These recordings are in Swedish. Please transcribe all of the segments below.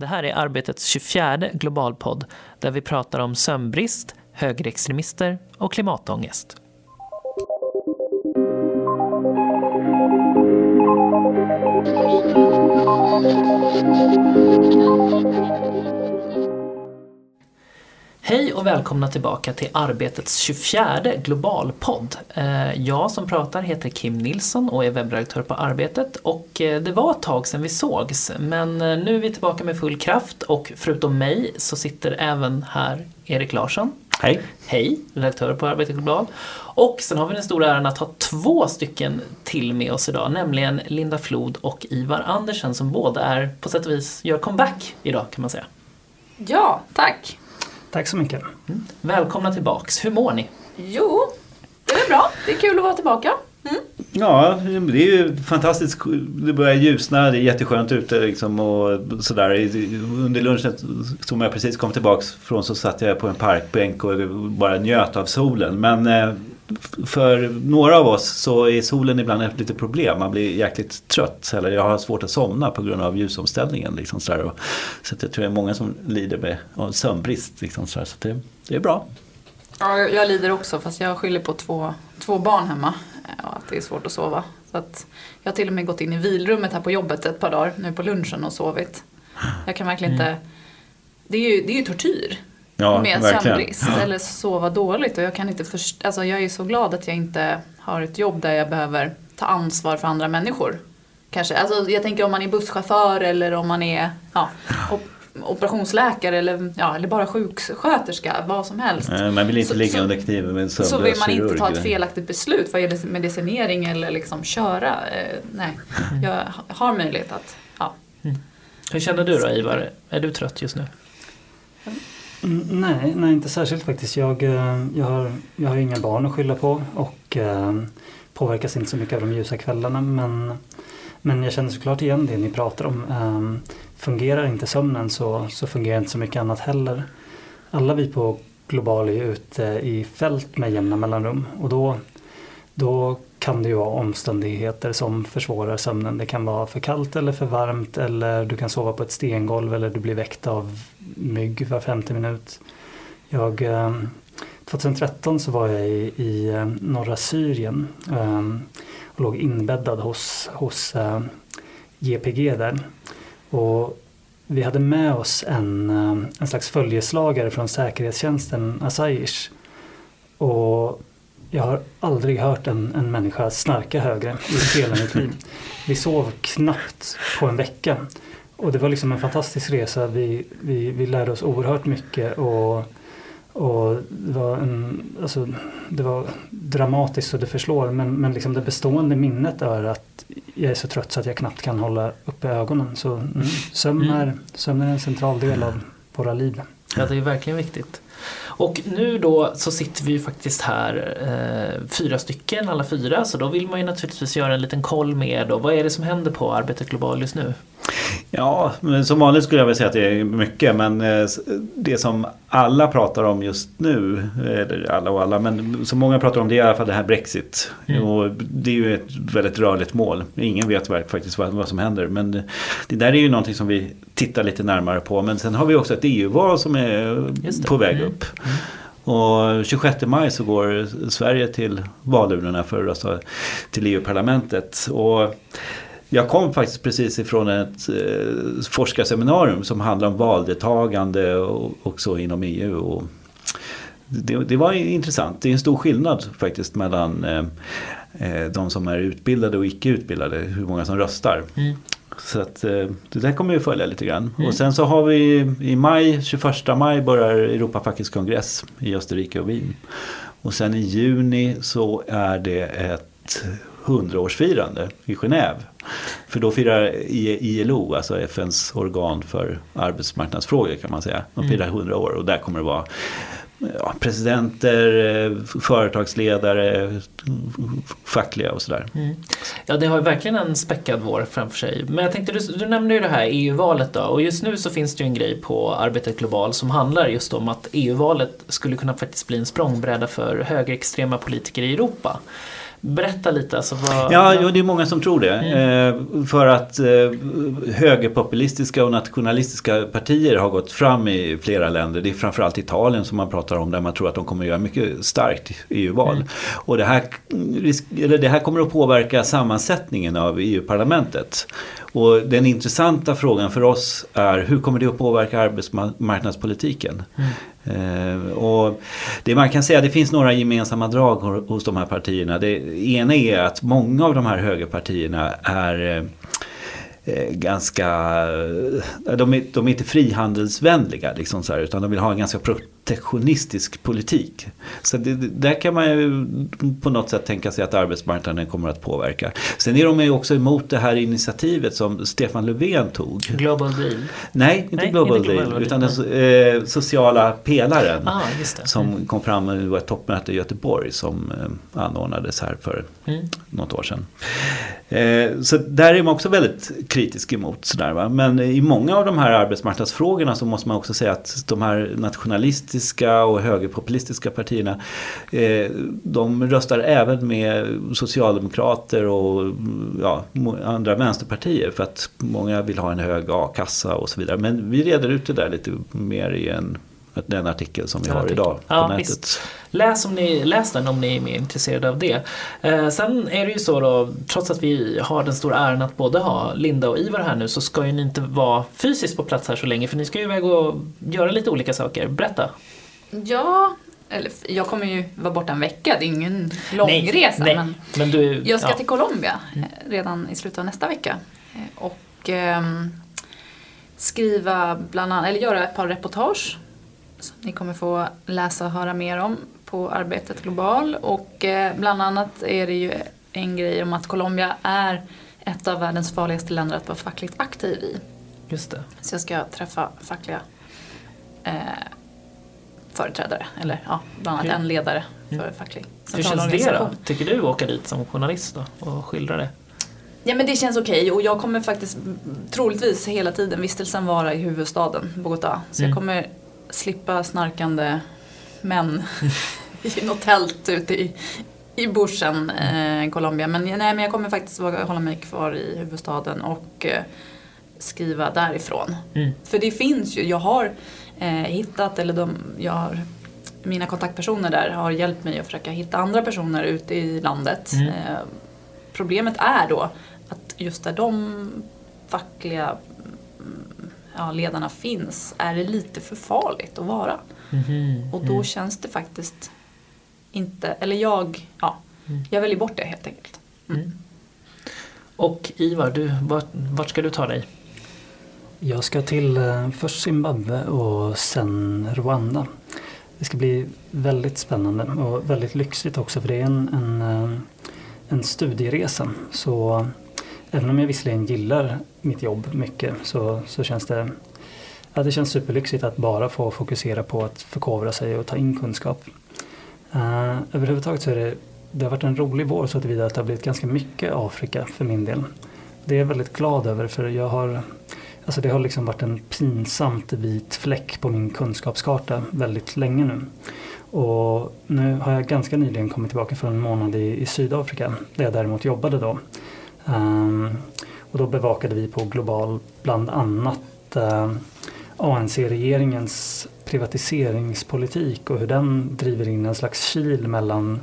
Det här är Arbetets 24 globalpodd där vi pratar om sömnbrist, högerextremister och klimatångest. Hej och välkomna tillbaka till Arbetets 24 globalpodd. Eh, jag som pratar heter Kim Nilsson och är webbredaktör på Arbetet och eh, det var ett tag sedan vi sågs men eh, nu är vi tillbaka med full kraft och förutom mig så sitter även här Erik Larsson. Hej! Hej, redaktör på Arbetet Global. Och sen har vi den stora äran att ha två stycken till med oss idag, nämligen Linda Flod och Ivar Andersen som båda är på sätt och vis gör comeback idag kan man säga. Ja, tack. Tack så mycket. Mm. Välkomna tillbaks. Hur mår ni? Jo, det är bra. Det är kul att vara tillbaka. Mm. Ja, det är ju fantastiskt. Det börjar ljusna, det är jätteskönt ute liksom och sådär. Under lunchen som jag precis kom tillbaks från så satt jag på en parkbänk och bara njöt av solen. Men eh, för några av oss så är solen ibland ett litet problem. Man blir jäkligt trött. Eller jag har svårt att somna på grund av ljusomställningen. Liksom så, där. så jag tror det är många som lider med av sömnbrist. Liksom så, så det, det, är bra. Ja, jag lider också fast jag skyller på två, två barn hemma. Och att det är svårt att sova. Så att jag har till och med gått in i vilrummet här på jobbet ett par dagar nu på lunchen och sovit. Jag kan verkligen inte... Det är ju, det är ju tortyr. Ja, med sömnbrist ja. eller sova dåligt. Och jag kan inte först alltså jag är så glad att jag inte har ett jobb där jag behöver ta ansvar för andra människor. Kanske. Alltså, jag tänker om man är busschaufför eller om man är ja, op operationsläkare eller, ja, eller bara sjuksköterska, vad som helst. man vill inte så, ligga under kniven med en Så vill man inte ta ett felaktigt beslut vad gäller medicinering eller liksom köra. Eh, nej, jag har möjlighet att, ja. Mm. Hur känner du då Ivar? Är du trött just nu? Mm, nej, nej, inte särskilt faktiskt. Jag, eh, jag, har, jag har inga barn att skylla på och eh, påverkas inte så mycket av de ljusa kvällarna. Men, men jag känner såklart igen det ni pratar om. Eh, fungerar inte sömnen så, så fungerar inte så mycket annat heller. Alla vi på Global är ute i fält med jämna mellanrum och då, då kan det ju vara omständigheter som försvårar sömnen. Det kan vara för kallt eller för varmt eller du kan sova på ett stengolv eller du blir väckt av mygg var 50 minut. Jag, eh, 2013 så var jag i, i eh, norra Syrien eh, och låg inbäddad hos, hos GPG där. Och vi hade med oss en, en slags följeslagare från säkerhetstjänsten Asayish. Och jag har aldrig hört en, en människa snarka högre i hela mitt liv. Vi sov knappt på en vecka. Och det var liksom en fantastisk resa. Vi, vi, vi lärde oss oerhört mycket och, och det, var en, alltså, det var dramatiskt så det förslår. Men, men liksom det bestående minnet är att jag är så trött så att jag knappt kan hålla uppe ögonen. Så mm, sömn, mm. är, sömn är en central del av våra liv. Ja, det är verkligen viktigt. Och nu då så sitter vi ju faktiskt här eh, fyra stycken, alla fyra, så då vill man ju naturligtvis göra en liten koll med då. Vad är det som händer på Arbetet Global just nu? Ja, som vanligt skulle jag väl säga att det är mycket. Men eh, det som alla pratar om just nu, eller alla och alla, men som många pratar om det är i alla fall det här Brexit. Mm. Och det är ju ett väldigt rörligt mål. Ingen vet faktiskt vad, vad som händer. Men det där är ju någonting som vi tittar lite närmare på. Men sen har vi också ett EU-val som är på väg mm. upp. Mm. Och 26 maj så går Sverige till valurnorna för att rösta till EU-parlamentet. Och jag kom faktiskt precis ifrån ett eh, forskarseminarium som handlar om valdeltagande och, och så inom EU. Och det, det, var intressant. Det är en stor skillnad faktiskt mellan eh, eh, de som är utbildade och icke utbildade. Hur många som röstar. Mm. Så att, eh, det där kommer vi följa lite grann. Mm. Och sen så har vi i maj, 21 maj börjar Europafackets kongress i Österrike och Wien. Och sen i juni så är det ett hundraårsfirande i Genève. För då firar ILO, alltså FNs organ för arbetsmarknadsfrågor kan man säga. De firar 100 år och där kommer det vara ja, presidenter, företagsledare, fackliga och sådär. Mm. Ja, det har verkligen en späckad vår framför sig. Men jag tänkte, du, du nämnde ju det här EU-valet då och just nu så finns det ju en grej på Arbetet Global som handlar just om att EU-valet skulle kunna faktiskt bli en språngbräda för högerextrema politiker i Europa. Berätta lite. Alltså vad, Ja, ja, det är många som tror det. Eh, för att eh, högerpopulistiska och nationalistiska partier har gått fram i flera länder. Det är framförallt Italien som man pratar om där man tror att de kommer att göra mycket starkt EU-val. Mm. Och det här, det här kommer att påverka sammansättningen av EU-parlamentet. Och den intressanta frågan för oss är hur kommer det att påverka arbetsmarknadspolitiken? Eh, och det man kan säga, det finns några gemensamma drag hos de här partierna. Det ena är att många av de här högerpartierna är eh, eh, ganska, de är, de är inte frihandelsvänliga liksom så här, utan de vill ha en ganska protektionistisk politik. Så det, där kan man ju på något sätt tänka sig att arbetsmarknaden kommer att påverka. Sen är de ju också emot det här initiativet som Stefan Löfven tog. Global deal. Nej, inte Nej, Global inte Global Deal, Deal, utan den so- eh, sociala pelaren. Ah. Som kom fram det var ett toppmöte i Göteborg som eh, anordnades här för Mm. något år sedan. Eh, så där är man också väldigt kritisk emot. Sådär, va? Men i många av de här arbetsmarknadsfrågorna så måste man också säga att de här nationalistiska och högerpopulistiska partierna eh, de röstar även med socialdemokrater och ja, andra vänsterpartier för att många vill ha en hög a-kassa och så vidare. Men vi reder ut det där lite mer i en, den artikel som vi har idag på Ja, nätet. visst. Läs, om ni, läs den om ni är mer intresserade av det. Eh, sen är det ju så då, trots att vi har den stora äran att både ha Linda och Ivar här nu så ska ju ni inte vara fysiskt på plats här så länge för ni ska ju iväg och göra lite olika saker. Berätta. Ja, eller jag kommer ju vara borta en vecka. Det är ingen långresa. nej, Men men du, jag ska ja. till Colombia eh, redan i slutet av nästa vecka. Eh, Och ehm, skriva bland annat, eller göra ett par reportage som ni kommer få läsa och höra mer om på Arbetet Global. Och eh, bland annat är det ju en grej om att Colombia är ett av världens farligaste länder att vara fackligt aktiv i. Just det. Så jag ska träffa fackliga eh, företrädare, eller ja, bland annat en ledare för facklig Hur känns det då? Tycker du åka dit som journalist då och skildra det? Ja men det känns okej och jag kommer faktiskt mm, troligtvis hela tiden vistelsen vara i huvudstaden Bogotá. Så Mm. jag kommer slippa snarkande män i något tält ute i, i bushen, eh, Colombia. Men, nej, men jag kommer faktiskt våga hålla mig kvar i huvudstaden och eh, skriva därifrån. Mm. För det finns ju, jag har eh, hittat, eller de, jag har, mina kontaktpersoner där har hjälpt mig att försöka hitta andra personer ute i landet. Mm. Eh, problemet är då att just där de fackliga mm, ja, ledarna finns är det lite för farligt att vara. Mhm. Och då Mm. känns det faktiskt inte, eller jag, ja, Mm. jag väljer bort det helt enkelt. Mm. Och Ivar, du, vart, vart ska du ta dig? Jag ska till eh, först Zimbabwe och sen Rwanda. Det ska bli väldigt spännande och väldigt lyxigt också för det är en, en, eh, en studieresa. Så även om jag visserligen gillar mitt jobb mycket så, så känns det ja, det känns superlyxigt att bara få fokusera på att förkovra sig och ta in kunskap. Uh, överhuvudtaget så är det, det har varit en rolig vår så att det har blivit ganska mycket Afrika för min del. Det är jag väldigt glad över för jag har Alltså det har liksom varit en pinsamt vit fläck på min kunskapskarta väldigt länge nu. Och nu har jag ganska nyligen kommit tillbaka från en månad i, i Sydafrika där jag däremot jobbade då. Ehm, och då bevakade vi på Global bland annat eh, ANC-regeringens privatiseringspolitik och hur den driver in en slags kil mellan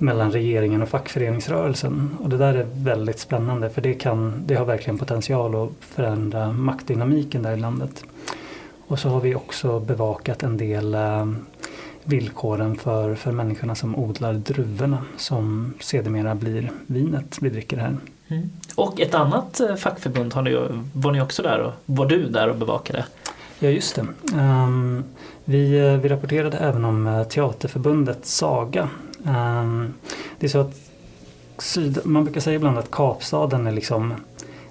mellan regeringen och fackföreningsrörelsen. Och det där är väldigt spännande för det, kan, det har verkligen potential att förändra maktdynamiken där i landet. Och så har vi också bevakat en del eh, villkoren för, för människorna som odlar druvorna som sedermera blir vinet vi dricker här. Mm. Och ett annat eh, fackförbund har ni, var ni också där och var du där och bevakade? Ja just det. Ehm, vi, eh, vi rapporterade även om eh, Teaterförbundet Saga. Ehm, det är så att syd, man brukar säga ibland att Kapstaden är liksom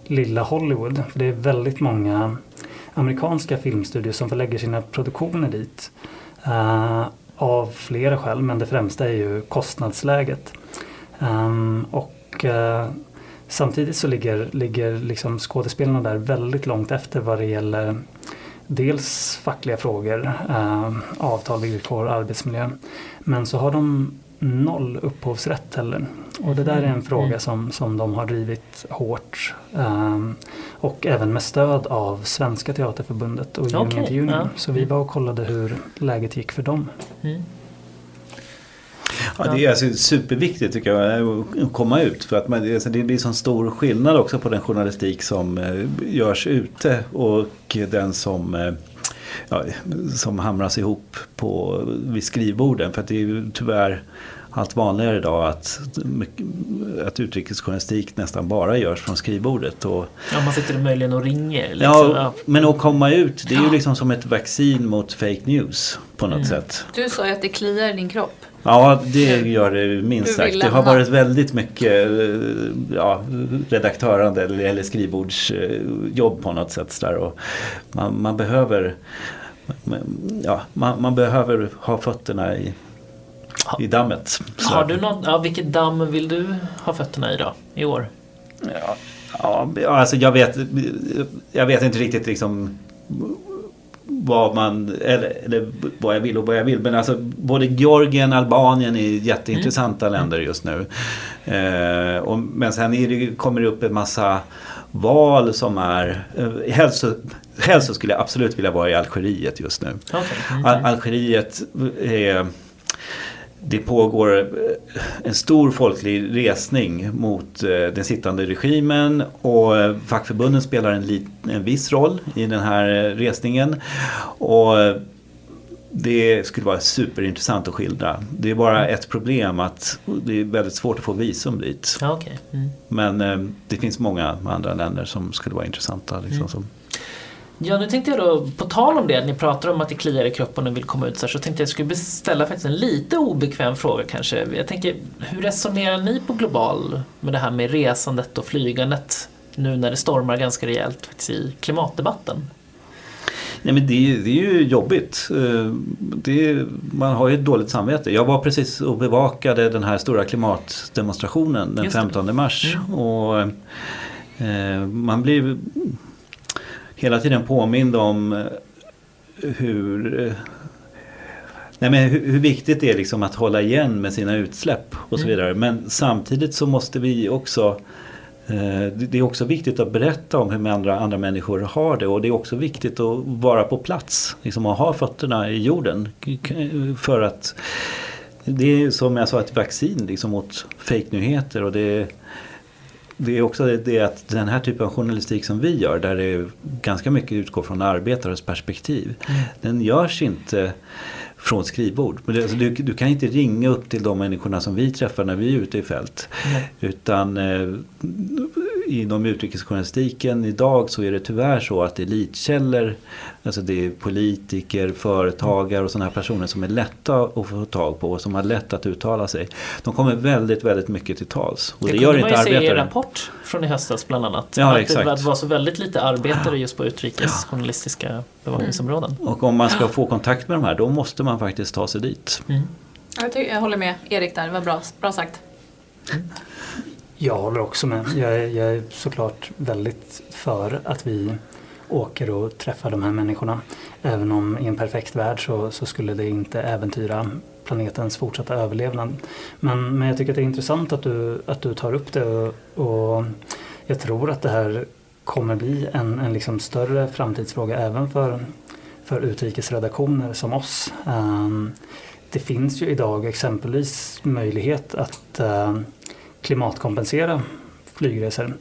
lilla Hollywood. För det är väldigt många amerikanska filmstudios som förlägger sina produktioner dit. eh, av flera skäl, men det främsta är ju kostnadsläget. Ehm, och eh, samtidigt så ligger, ligger liksom skådespelarna där väldigt långt efter vad det gäller dels fackliga frågor, eh, avtal, villkor, arbetsmiljö. Men så har de noll upphovsrätt heller. Och det där är en Mm. fråga Mm. som, som de har drivit hårt. ehm, och även med stöd av Svenska Teaterförbundet och Union to Union. ja. Så vi var och kollade hur läget gick för dem. Mm. Ja, det är alltså superviktigt tycker jag att komma ut. För att man, det- blir så stor skillnad också på den journalistik som eh, görs ute och den som, eh, ja, som hamras ihop på, vid skrivborden. För att det är ju tyvärr allt vanligare idag att, att utrikesjournalistik nästan bara görs från skrivbordet. Och, Ja, man sitter möjligen och ringer. Liksom. ja, men att komma ut, det är ju liksom som ett vaccin mot fake news på något Mm. sätt. Du sa ju att det kliar i din kropp. Ja, det gör det minst sagt. Det har varit väldigt mycket eh, ja, redaktörande eller, eller skrivbordsjobb på något sätt. Där. Och man, man behöver ja, man, man behöver ha fötterna i, i dammet. Så- Har du någon, ja, vilket damm vill du ha fötterna i då, i år? Ja, ja, alltså jag vet, jag vet inte riktigt liksom vad man, eller, eller vad jag vill och vad jag vill. Men alltså både Georgien och Albanien är jätteintressanta Mm. länder just nu. Eh, och, men sen det, kommer det upp en massa val som är, eh, helst, så- helst skulle jag absolut vilja vara i Algeriet just nu. Okej. Mm. Al- Algeriet är det pågår eh, en stor folklig resning mot eh, den sittande regimen och eh, fackförbunden spelar en, lit, en viss roll i den här resningen. Och det skulle vara superintressant att skildra. Det är bara ett problem att det är väldigt svårt att få visum dit. Ja, okej. Mm. Men det finns många andra länder som skulle vara intressanta. Liksom, Mm. Ja, nu tänkte jag då, på tal om det, ni pratar om att det kliar i kroppen och vill komma ut så, här, så tänkte jag skulle ställa faktiskt en lite obekväm fråga kanske. Jag tänker, hur resonerar ni på global med det här med resandet och flygandet nu när det stormar ganska rejält faktiskt i klimatdebatten? Nej men det, det är ju jobbigt. Eh, Det man har ju ett dåligt samvete. Jag var precis och bevakade den här stora klimatdemonstrationen den Just det. 15 mars. Mm. Och eh, man blir hela tiden påmind om eh, hur eh, Nej, men hur, hur viktigt det är liksom att hålla igen med sina utsläpp och så Mm. vidare. Men samtidigt så måste vi också eh, det är också viktigt att berätta om hur andra, andra människor har det och det är också viktigt att vara på plats. Liksom att ha fötterna i jorden. För att det är som jag sa ett vaccin liksom mot fejknyheter och det det är också det, att den här typen av journalistik som vi gör där det ganska mycket utgår från arbetares perspektiv. Den görs inte från skrivbord. Men det, alltså, du, du kan inte ringa upp till de människorna som vi träffar när vi är ute i fält. Nej. Utan eh, inom utrikesjournalistiken idag så är det tyvärr så att elitkällor, alltså det är politiker, företagare och sådana här personer som är lätta att få tag på och som har lätt att uttala sig. De kommer väldigt, väldigt mycket till tals. Och det, kunde gör man inte ju se i arbetare. rapport från i höstas bland annat. Ja, att exakt. det var så väldigt lite arbetare just på utrikesjournalistiska bevakningsområden. Och om man ska få kontakt med de här då måste man faktiskt ta sig dit. Mm. Jag, tycker, jag håller med Erik där, det var bra, bra sagt. Jag håller också med. Jag är, jag är såklart väldigt för att vi åker och träffar de här människorna. Även om i en perfekt värld så, så skulle det inte äventyra planetens fortsatta överlevnad. Men, men jag tycker att det är intressant att du, att du tar upp det och, och jag tror att det här kommer bli en, en liksom större framtidsfråga även för, för utrikesredaktioner som oss. Um, det finns ju idag exempelvis möjlighet att uh, klimatkompensera flygresor.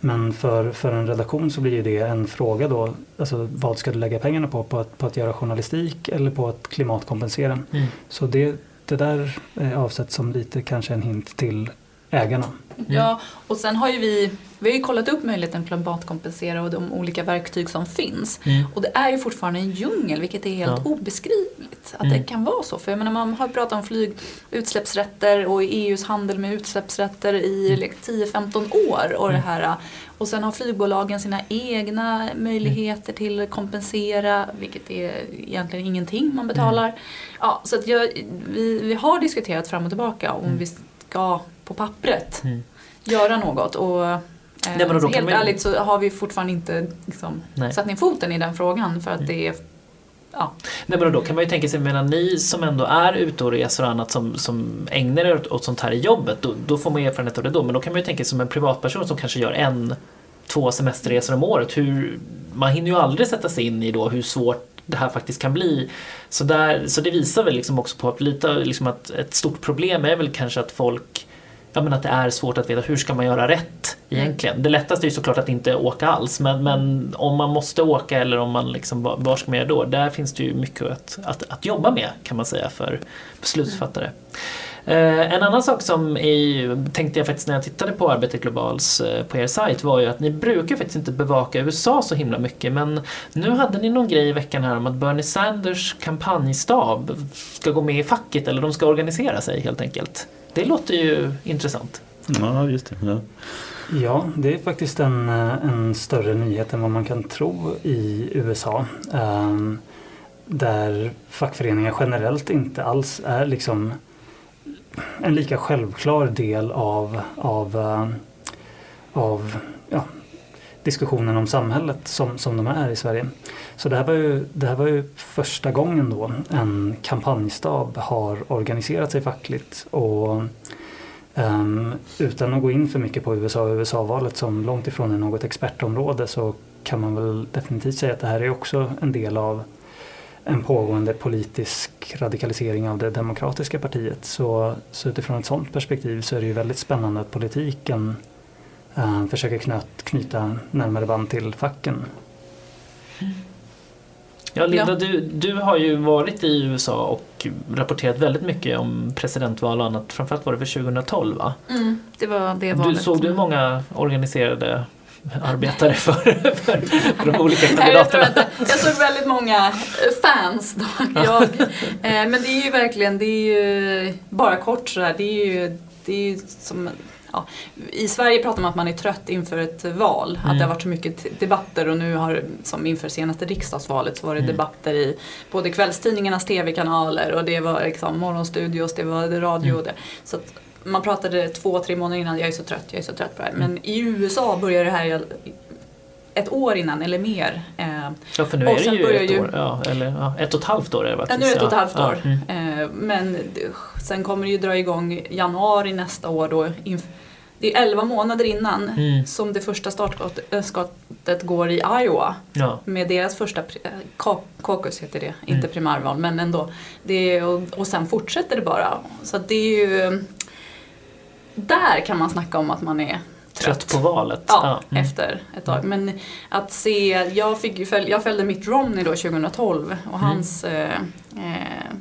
Men för, för en redaktion så blir ju det en fråga då. Alltså vad ska du lägga pengarna på? På att, på att göra journalistik eller på att klimatkompensera? Mm. Så det, det där är avsett som lite kanske en hint till ägarna. Ja, och sen har ju vi, vi har ju kollat upp möjligheten att klimatkompensera och de olika verktyg som finns. Mm. Och det är ju fortfarande en djungel, vilket är helt Ja. obeskrivligt. Att Mm. det kan vara så. För jag menar, man har pratat om flyg, utsläppsrätter och EUs handel med utsläppsrätter i Mm. like, 10-15 år. Och, det här, och sen har flygbolagen sina egna möjligheter till att kompensera, vilket är egentligen ingenting man betalar. Mm. Ja, så att jag, vi, vi har diskuterat fram och tillbaka om Mm. vi ska på pappret Mm. göra något. Och, eh, Nej, men då kan helt man ärligt så har vi fortfarande inte liksom, satt ner foten i den frågan för att det är ja. Nej, men då kan man ju tänka sig, medan ni som ändå är ute och reser och annat som, som ägnar er åt, sånt här i jobbet, då, då får man erfarenhet av det då. Men då kan man ju tänka sig som en privatperson som kanske gör en, två semesterresor om året. Hur, man hinner ju aldrig sätta sig in i då hur svårt det här faktiskt kan bli. Så, där, så det visar väl liksom också på att, lite, liksom att ett stort problem är väl kanske att folk ja, men att det är svårt att veta hur ska man göra rätt egentligen. Det lättaste är ju såklart att inte åka alls men, men om man måste åka eller om man liksom, var ska man göra då? Där finns det ju mycket att, att, att jobba med kan man säga för beslutsfattare. Eh, en annan sak som är, tänkte jag faktiskt när jag tittade på Arbetet Globals eh, på er sajt var ju att ni brukar faktiskt inte bevaka USA så himla mycket men nu hade ni någon grej i veckan här om att Bernie Sanders kampanjstab ska gå med i facket eller de ska organisera sig helt enkelt. Det låter ju intressant. Ja, just det. Ja. Ja, det är faktiskt en, eh, en större nyhet än vad man kan tro i USA. Um, där fackföreningar generellt inte alls är liksom en lika självklar del av, av, uh, av diskussionen om samhället som, som de är i Sverige. Så det här, var ju, det här var ju första gången då en kampanjstab har organiserat sig fackligt. Och um, utan att gå in för mycket på USA och USA-valet som långt ifrån är något expertområde så kan man väl definitivt säga att det här är också en del av en pågående politisk radikalisering av det demokratiska partiet. Så, så utifrån ett sådant perspektiv så är det ju väldigt spännande att politiken uh, försöker knöt, knyta närmare band till facken. Ja, Linda, Ja. Du, du har ju varit i USA och rapporterat väldigt mycket om presidentval och annat. Framförallt var det för 2012 va? Mm, det var det Du, valet. såg du många organiserade arbetare för, för, för de olika Nej, jag, tror kandidaterna? inte. jag såg väldigt många eh, fans då. Jag, eh, men det är ju verkligen, det är ju bara kort sådär, det är ju, det är ju som Ja, I Sverige pratar man att man är trött inför ett val. Att Mm. det har varit så mycket debatter och nu har, som inför senaste riksdagsvalet, så var det Mm. debatter i både kvällstidningarnas tv-kanaler och det var liksom morgonstudios, det var radio Mm. och det. Så att man pratade två, tre månader innan, jag är så trött, jag är så trött på det här. Men i USA börjar det här ett år innan eller mer. Eh, Ja, för nu Och är det ju ett ju- år. Ja, eller ja, ett och ett halvt år är det va? Ja, nu är det ett och ett halvt år. mm. Eh, Men sen kommer det ju dra igång januari nästa år då. Det är 11 månader innan Mm. som det första startskottet går i Iowa. Ja. Med deras första eh, ca- caucus heter det, inte Mm. primärval men ändå. Det är, och, och sen fortsätter det bara. Så det är ju... Där kan man snacka om att man är trött. Trött på valet. Ja, mm. efter ett tag. Men att se, jag, fick följ, jag följde Mitt Romney då 2012 Mm. och hans eh, eh,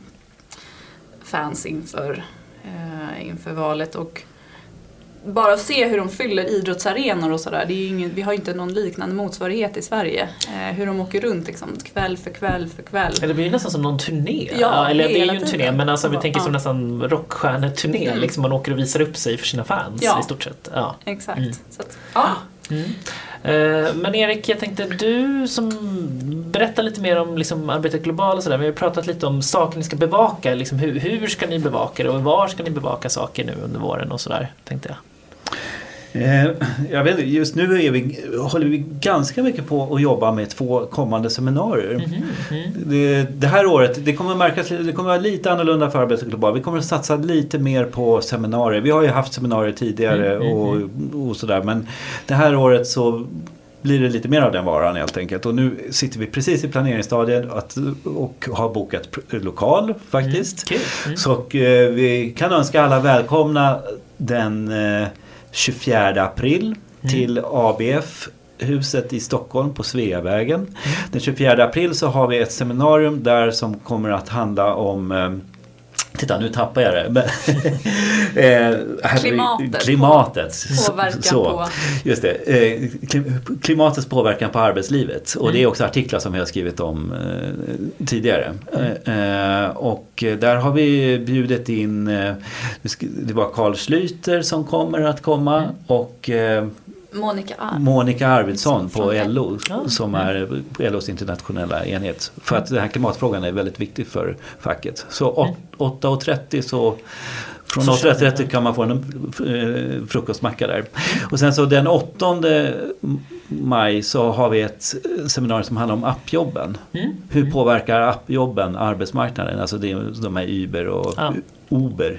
fans inför, eh, inför valet. Och bara se hur de fyller idrottsarenor och sådär. Vi har ju inte någon liknande motsvarighet i Sverige. Eh, hur de åker runt liksom, kväll för kväll för kväll. Ja, Det blir ju nästan som någon turné. Ja, eller det är ju en turné men alltså vi Ja. tänker som nästan rockstjärneturné. Mm. Liksom man åker och visar upp sig för sina fans Ja. i stort sett. Ja. Exakt. Mm. Så att, ja. Mm. Eh, Men Erik, jag tänkte du som berättar lite mer om liksom, arbetet globalt och sådär. Vi har pratat lite om saker ni ska bevaka. Liksom, hur, hur ska ni bevaka det och var ska ni bevaka saker nu under våren och sådär. Tänkte jag. Eh, Jag vet, just nu är vi, håller vi ganska mycket på att jobba med två kommande seminarier. Mhm, mm. Det, det här året det kommer märkas det kommer vara lite annorlunda för Arbetet Globalt. Vi kommer att satsa lite mer på seminarier. Vi har ju haft seminarier tidigare Mm, mm, och, och sådär men det här året så blir det lite mer av den varan helt enkelt. Och nu sitter vi precis i planeringsstadiet att, och har bokat lokal faktiskt. Kul. Mm. Så och, eh, vi kan önska alla välkomna den eh, 24 april Mm. till ABF huset i Stockholm på Sveavägen. Den 24 april så har vi ett seminarium där som kommer att handla om eh, Titta nu tappar jag det. Eh, Klimatet. klimatet. Påverkan Så. på... Just det. Eh, klim- Klimatets påverkan på arbetslivet. Och det är Mm. också artiklar som vi har skrivit om eh, tidigare. Eh, och där har vi bjudit in, eh, det var Carl Schlüter som kommer att komma Mm. och Monica. Monica Arvidsson på LO Ja. som är LOs internationella enhet. För att den här klimatfrågan är väldigt viktig för facket. Så åt- 8.30 så från Så 8.30 känner kan man få en eh, frukostmacka där. Och sen så den 8 maj så har vi ett seminarium som handlar om appjobben. Mm. Hur påverkar appjobben arbetsmarknaden? Alltså det är de här Uber och Ja. Uber.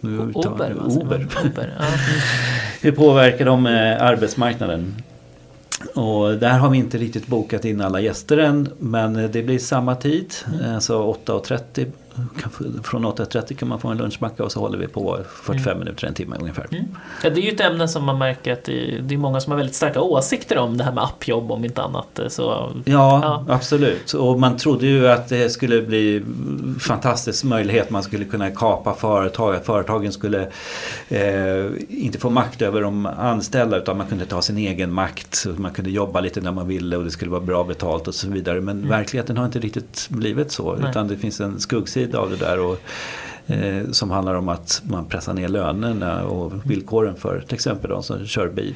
Nu uttalar- Uber? Uber. Uber. Ja. Hur påverkar de eh, arbetsmarknaden? Och där har vi inte riktigt bokat in alla gäster än men eh, det blir samma tid, Mm. alltså 8.30. Från 8.30 kan man få en lunchmacka och så håller vi på 45 minuter, en timme ungefär. Mm. Ja, det är ju ett ämne som man märker att det är, det är många som har väldigt starka åsikter om det här med appjobb om inte annat. Så, Ja, Ja. absolut. Och man trodde ju att det skulle bli fantastisk möjlighet. Man skulle kunna kapa företag. Att företagen skulle eh, inte få makt över de anställda utan man kunde ta sin egen makt. Man kunde jobba lite när man ville och det skulle vara bra betalt och så vidare. Men verkligheten har inte riktigt blivit så. Nej. Utan det finns en skuggsida av det där. Och, eh, som handlar om att man pressar ner lönerna och villkoren för till exempel de som kör bil,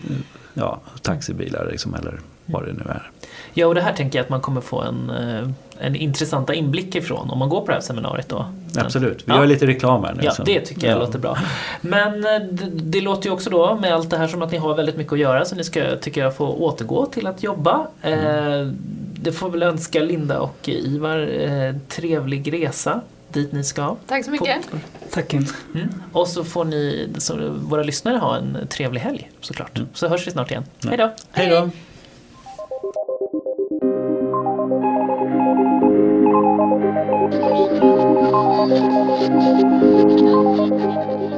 ja, taxibilar liksom, eller vad det nu är. ja, och det här tänker jag att man kommer få en, eh, en intressanta inblick ifrån om man går på det här seminariet då. Absolut, vi Ja. gör lite reklam här nu. Ja, det tycker jag ja. låter bra. Men eh, det, det låter ju också då med allt det här som att ni har väldigt mycket att göra så ni ska, tycker jag, få återgå till att jobba. Eh, det får väl önska Linda och Ivar eh, trevlig resa dit ni ska. Tack så mycket. Tack Kim. Mm. Och så får ni, så våra lyssnare, ha en trevlig helg såklart. Så hörs vi snart igen. Ja. Hej då! Hej då! Thank